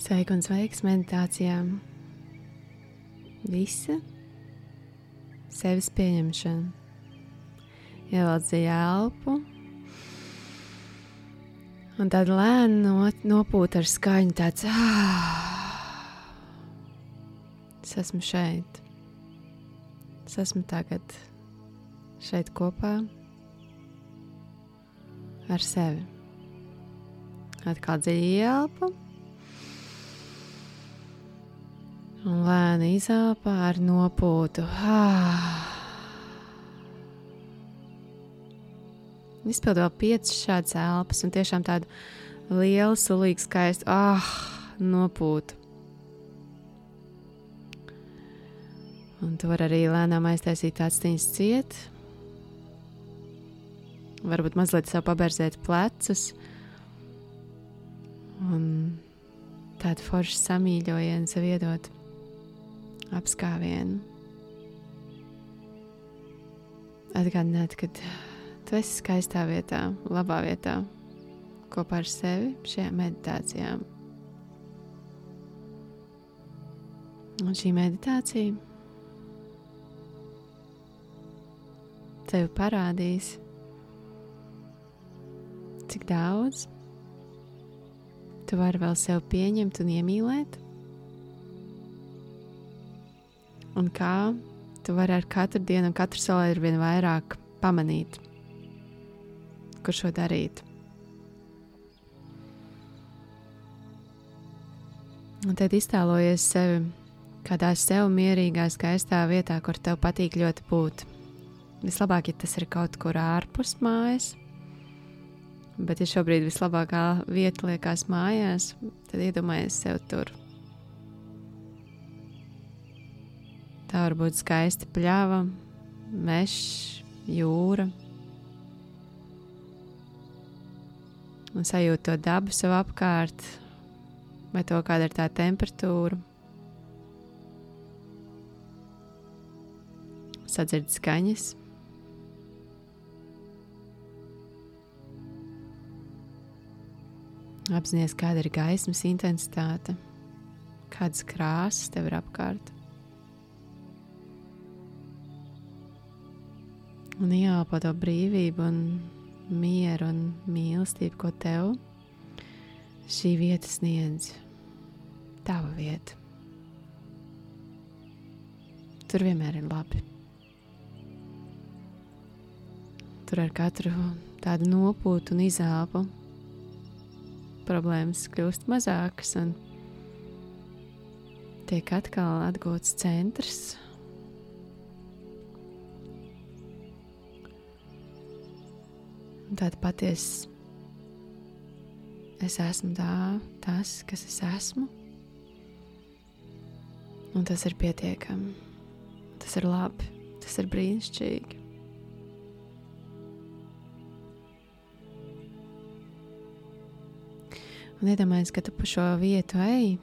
Sveiki un sveiks meditācijām. Visa sevis pieņemšana. Ievelc dziļu elpu, un tad lēni no, nopūt ar skaņu tāds ah, es esmu šeit. Es esmu tagad šeit kopā ar sevi. Atkal dziļi ielpa. Un lēni izelpa ar nopūtu. Ah. Izpildot vēl piecas šādas elpas, un tiešām tādu lielu, sulīgu, skaistu ah, nopūtu. Un tu vari arī lēnām aiztaisīt aciņas ciet. Varbūt mazliet sev pabērzēt plecus. Un tādu foršu samīļojienu sev iedot apskāvienu. Atgādināt, ka tu esi skaistā vietā, labā vietā, kopā ar sevi šajā meditācijā. Un šī meditācija tev parādīs, cik daudz tu vari vēl sev pieņemt un iemīlēt, un kā tu vari ar katru dienu un katru soli ar vien vairāk pamanīt kur šo darīt. Un tad iztēlojies sevi kādā sev mierīgā, skaistā vietā, kur tev patīk ļoti būt. Vislabāk, ja tas ir kaut kur ārpus mājas, bet, ja šobrīd vislabākā vieta liekas mājās, tad iedomājies sev tur. Tā var būt skaista pļava, mežs, jūra, un sajūt to dabu sev apkārt, vai to, kāda ir tā temperatūra. Sadzird skaņas. Apzināties, kāda ir gaismas intensitāte, kādas krāsas tev ir apkārt. Un ieelpo to brīvību un mieru un mīlestību, ko tev šī vieta sniedz. Tava vieta. Tur vienmēr ir labi. Tur ar katru tādu nopūtu un izelpu problēmas kļūst mazākas un tiek atkal atgūts centrs tāda patiesa. Es esmu tā, tas, kas es esmu. Un tas ir pietiekami. Tas ir labi, tas ir brīnišķīgi. Un iedomājieties, ka tu pa šo vietu ej.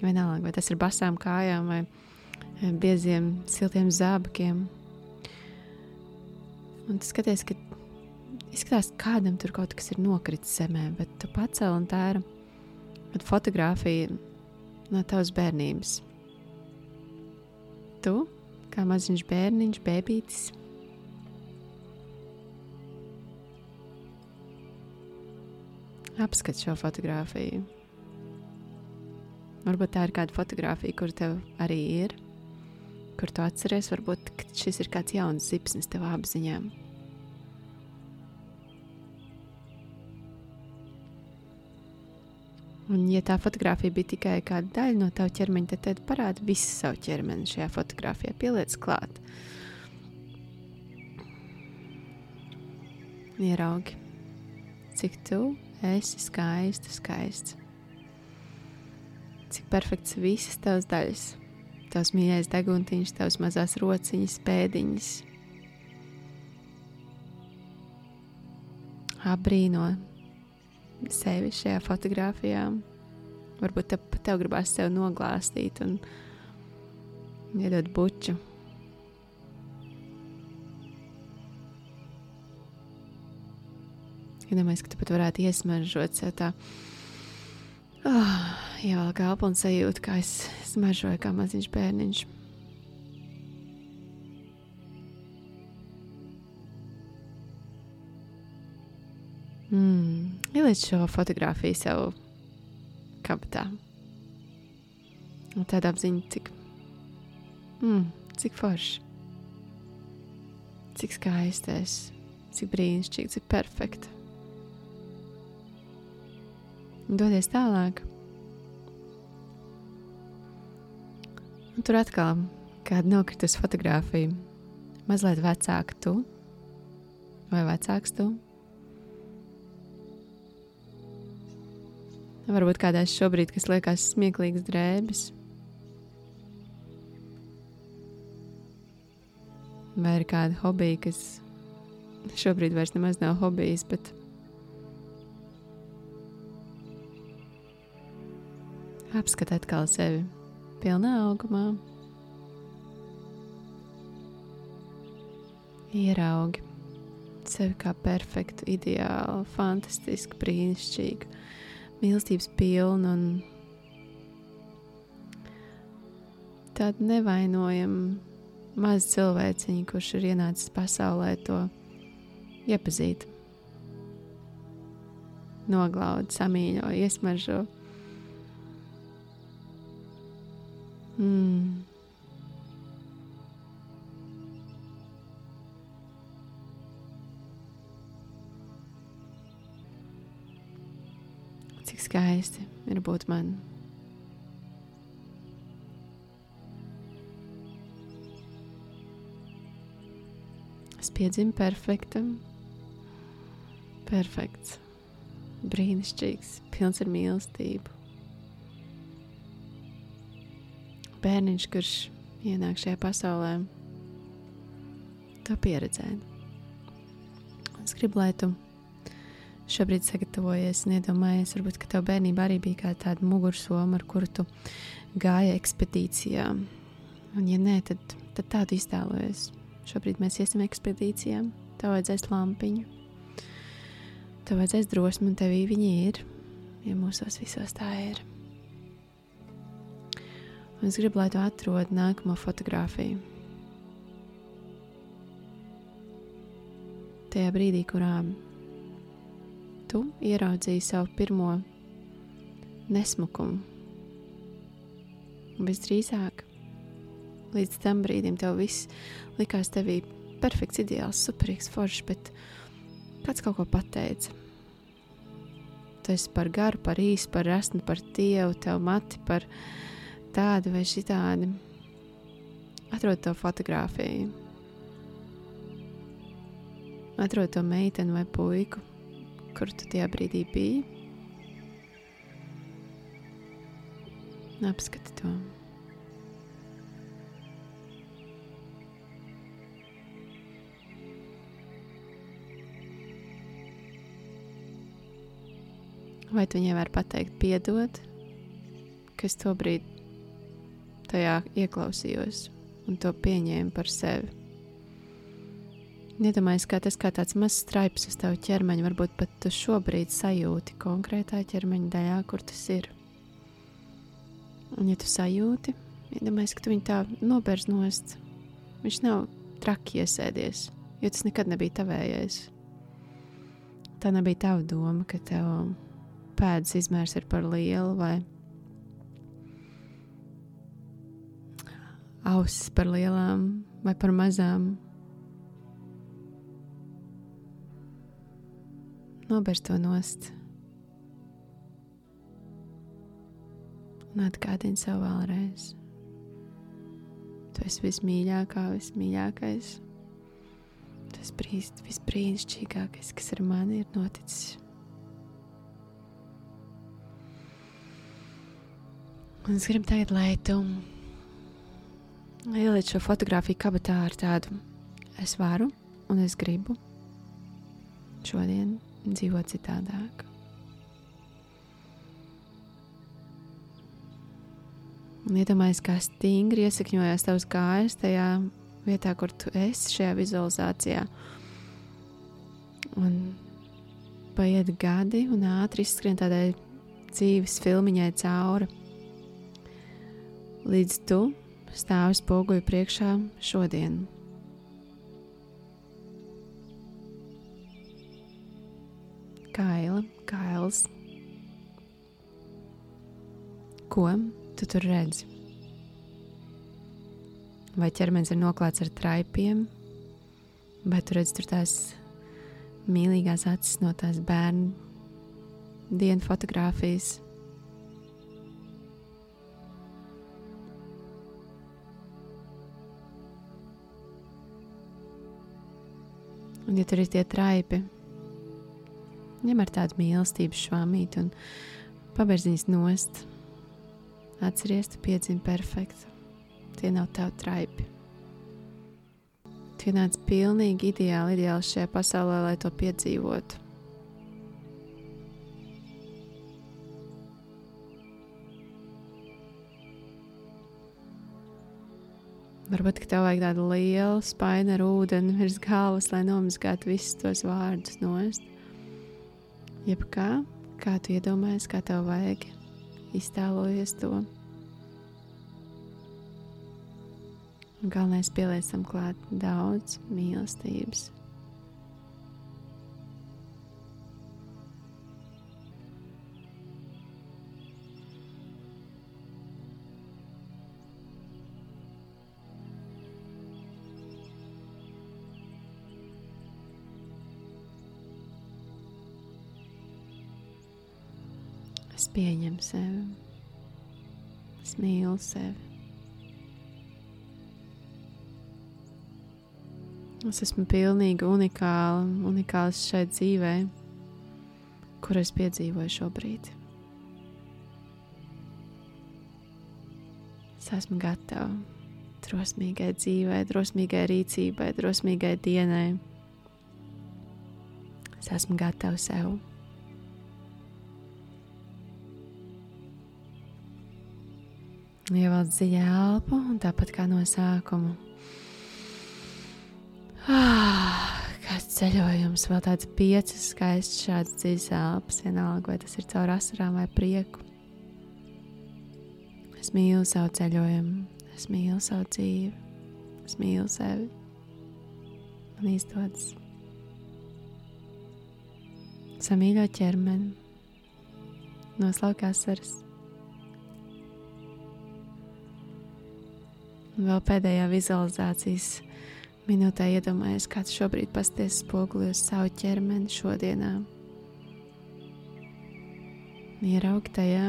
Vienalga, vai tas ir basām kājām vai bieziem, siltiem zābakiem. Un tu skaties, ka izskatās, ka kādam tur kaut kas ir nokritis zemē, bet tu pacēli un tā ir fotografija no tavas bērnības. Tu, kā maziņš bērniņš, bērnītis. Apskat šo fotografiju. Varbūt tā ir kāda fotografija, kur tev arī ir, kur tu atceries. Varbūt šis ir kāds jauns zipsnis tev apziņām. Un, ja tā fotografija bija tikai kāda daļa no tava ķermeņa, tad, tad parāda visu savu ķermeni šajā fotografijā, pieliec klāt. Ieraugi, cik tu esi skaista, skaists. Cik perfekts visas tavas daļas, tavs mīļais deguntiņš, tavs mazās rociņas, pēdiņas. Abrīno sevi šajā fotografijā. Varbūt te, tev gribās sevi noglāstīt un iedot buču. Iedomājieties, ka tu pat varētu iesmaržot sev tā. Oh, ievelk elpu un sajūtu, kā es smaržoju kā maziņš bērniņš. Ieliec šo fotografiju sev kabatā. Un tāda apziņa, cik, mm, cik forši, cik skaistais, cik brīnišķīgi, cik perfekti. Dodies tālāk. Un tur atkal kāda nokritus fotografija. Mazliet vecāka tu vai vecāks tu. Varbūt kādās šobrīd, kas liekas smieklīgas drēbes. Vai ir kāda hobija, kas šobrīd vairs nemaz nav hobijs, bet apskat atkal sevi pilnā augumā. Ieraugi sevi kā perfektu, ideālu, fantastisku, brīnišķīgu mīlestības pilnu un tādu nevainojamu mazu cilvēciņu, kurš ir ienācis pasaulē, to iepazīt, noglaud, samīļo, iesmaržo. Mm. Cik skaisti ir būt man. Es piedzimu perfektam, perfekts, brīnišķīgs, pilns ar mīlestību. Bērniņš, kurš ienāk šajā pasaulē, to pieredzēt. Es gribu, lai tu šobrīd sagatavojies un iedomājies, varbūt, ka tev bērnībā arī bija kā tāda mugursoma, ar kuru tu gāji ekspedīcijā. Un, ja nē, tad, tad tādu iztēlojies. Šobrīd mēs iesim ekspedīcijā, tev vajadzēs lampiņu, tev vajadzēs drosmi, un tevī viņi ir, ja mūsos visos tā ir. Un es gribu, lai tu atrod nākamo fotografiju. Tajā brīdī, kurā tu ieraudzīji savu pirmo nesmukumu. Visdrīzāk, līdz tam brīdim tev viss likās tevī perfekts, ideāls, superīgs, foršs, bet kāds kaut ko pateica. Tu esi par garu, par īsu, par resnu, par tievu, tev mati par tādu vai šitādu. Atrod to fotografiju, atrod to meiteni vai puiku, kur tu tajā brīdī biji. Apskati to. Vai tu viņai vari pateikt, piedod, ka es to brīdi tajā ieklausījos un to pieņēmu par sevi? Iedomājieties, kā tas kā tāds mazs straips uz tavu ķermeņa, varbūt pat tu šobrīd sajūti konkrētā ķermeņa daļā, kur tas ir. Un, ja tu sajūti, iedomājieties, ka tu viņu tā nobērz nost, viņš nav traki iesēdies, jo tas nekad nebija tavējais. Tā nebija tava doma, ka tev pēdas izmērs ir par lielu vai ausis par lielām vai par mazām Nobērst to nost. Un atgādini sev vēlreiz. Tu esi vismīļākā, vismīļākais. Tas brīdis, visbrīnišķīgākais, kas ar mani ir noticis. Un es gribu tagad, lai tu ieliec šo fotografiju kabatā ar tādu es varu un es gribu šodien dzīvot citādāk. Un iedomājies, kā stingri iesakņojās tavs kājas tajā vietā, kur tu esi šajā vizualizācijā. Un paiet gadi un ātri izskrien tādai dzīves filmiņai cauri. Līdz tu stāvi spoguļu priekšā šodien. Kaila, kails. Ko tu tur redzi? Vai ķermenis ir noklāts ar traipiem, vai tu redzi tur tās mīlīgās acis no tās bērnu dienu fotografijas? Un, ja tur ir tie traipi, ņem ar tādu mīlestības švāmīti un pabērziņas nost. Atceries, tu piedzimi perfekti. Tie nav tavi traipi. Tu ienāc pilnīgi ideāli, ideāli šajā pasaulē, lai to piedzīvotu. Varbūt tev vajag tādu lielu spaini ar ūdeni virs galvas, lai nomazgātu visus tos vārdus nost. Jebkā, kā tu iedomājies, kā tev vajag, iztēlojies to. Galvenais pieliecam klāt daudz mīlestības. Es pieņemu sevi, es mīlu sevi. Es esmu pilnīgi unikāla, unikāls šai dzīvē, kur es piedzīvoju šobrīd. Es esmu gatava drosmīgai dzīvei, drosmīgai rīcībai, drosmīgai dienai. Es esmu gatava sev. Ievelc dziļi elpu, un tāpat kā no sākuma Ah, kāds ceļojums, vēl tāds piecas skaists šāds dzīves elpas, vienalga, vai tas ir caur asarām vai prieku. Es mīlu savu ceļojumu, es mīlu savu dzīvi, es mīlu sevi. Man izdodas. Samīļo ķermeni, noslauk asaras. Un vēl pēdējā vizualizācijas minūtē iedomājies, kāds šobrīd pasties spoguli uz savu ķermeni šodienā. Ieraugi tajā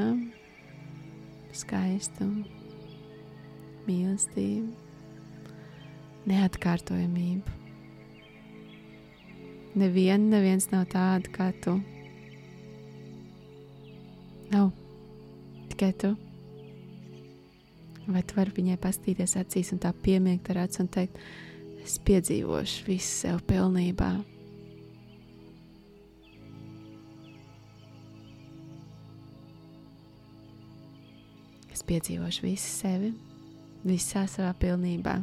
skaistumu, mīlestību, neatkārtojamību. Neviena, neviens nav tāda kā tu. Nav tikai tu. Vai tu vari viņai pastīties acīs un tā piemiegt ar acu un teikt, es piedzīvošu visu sev pilnībā. Es piedzīvošu visu sevi, visā savā pilnībā.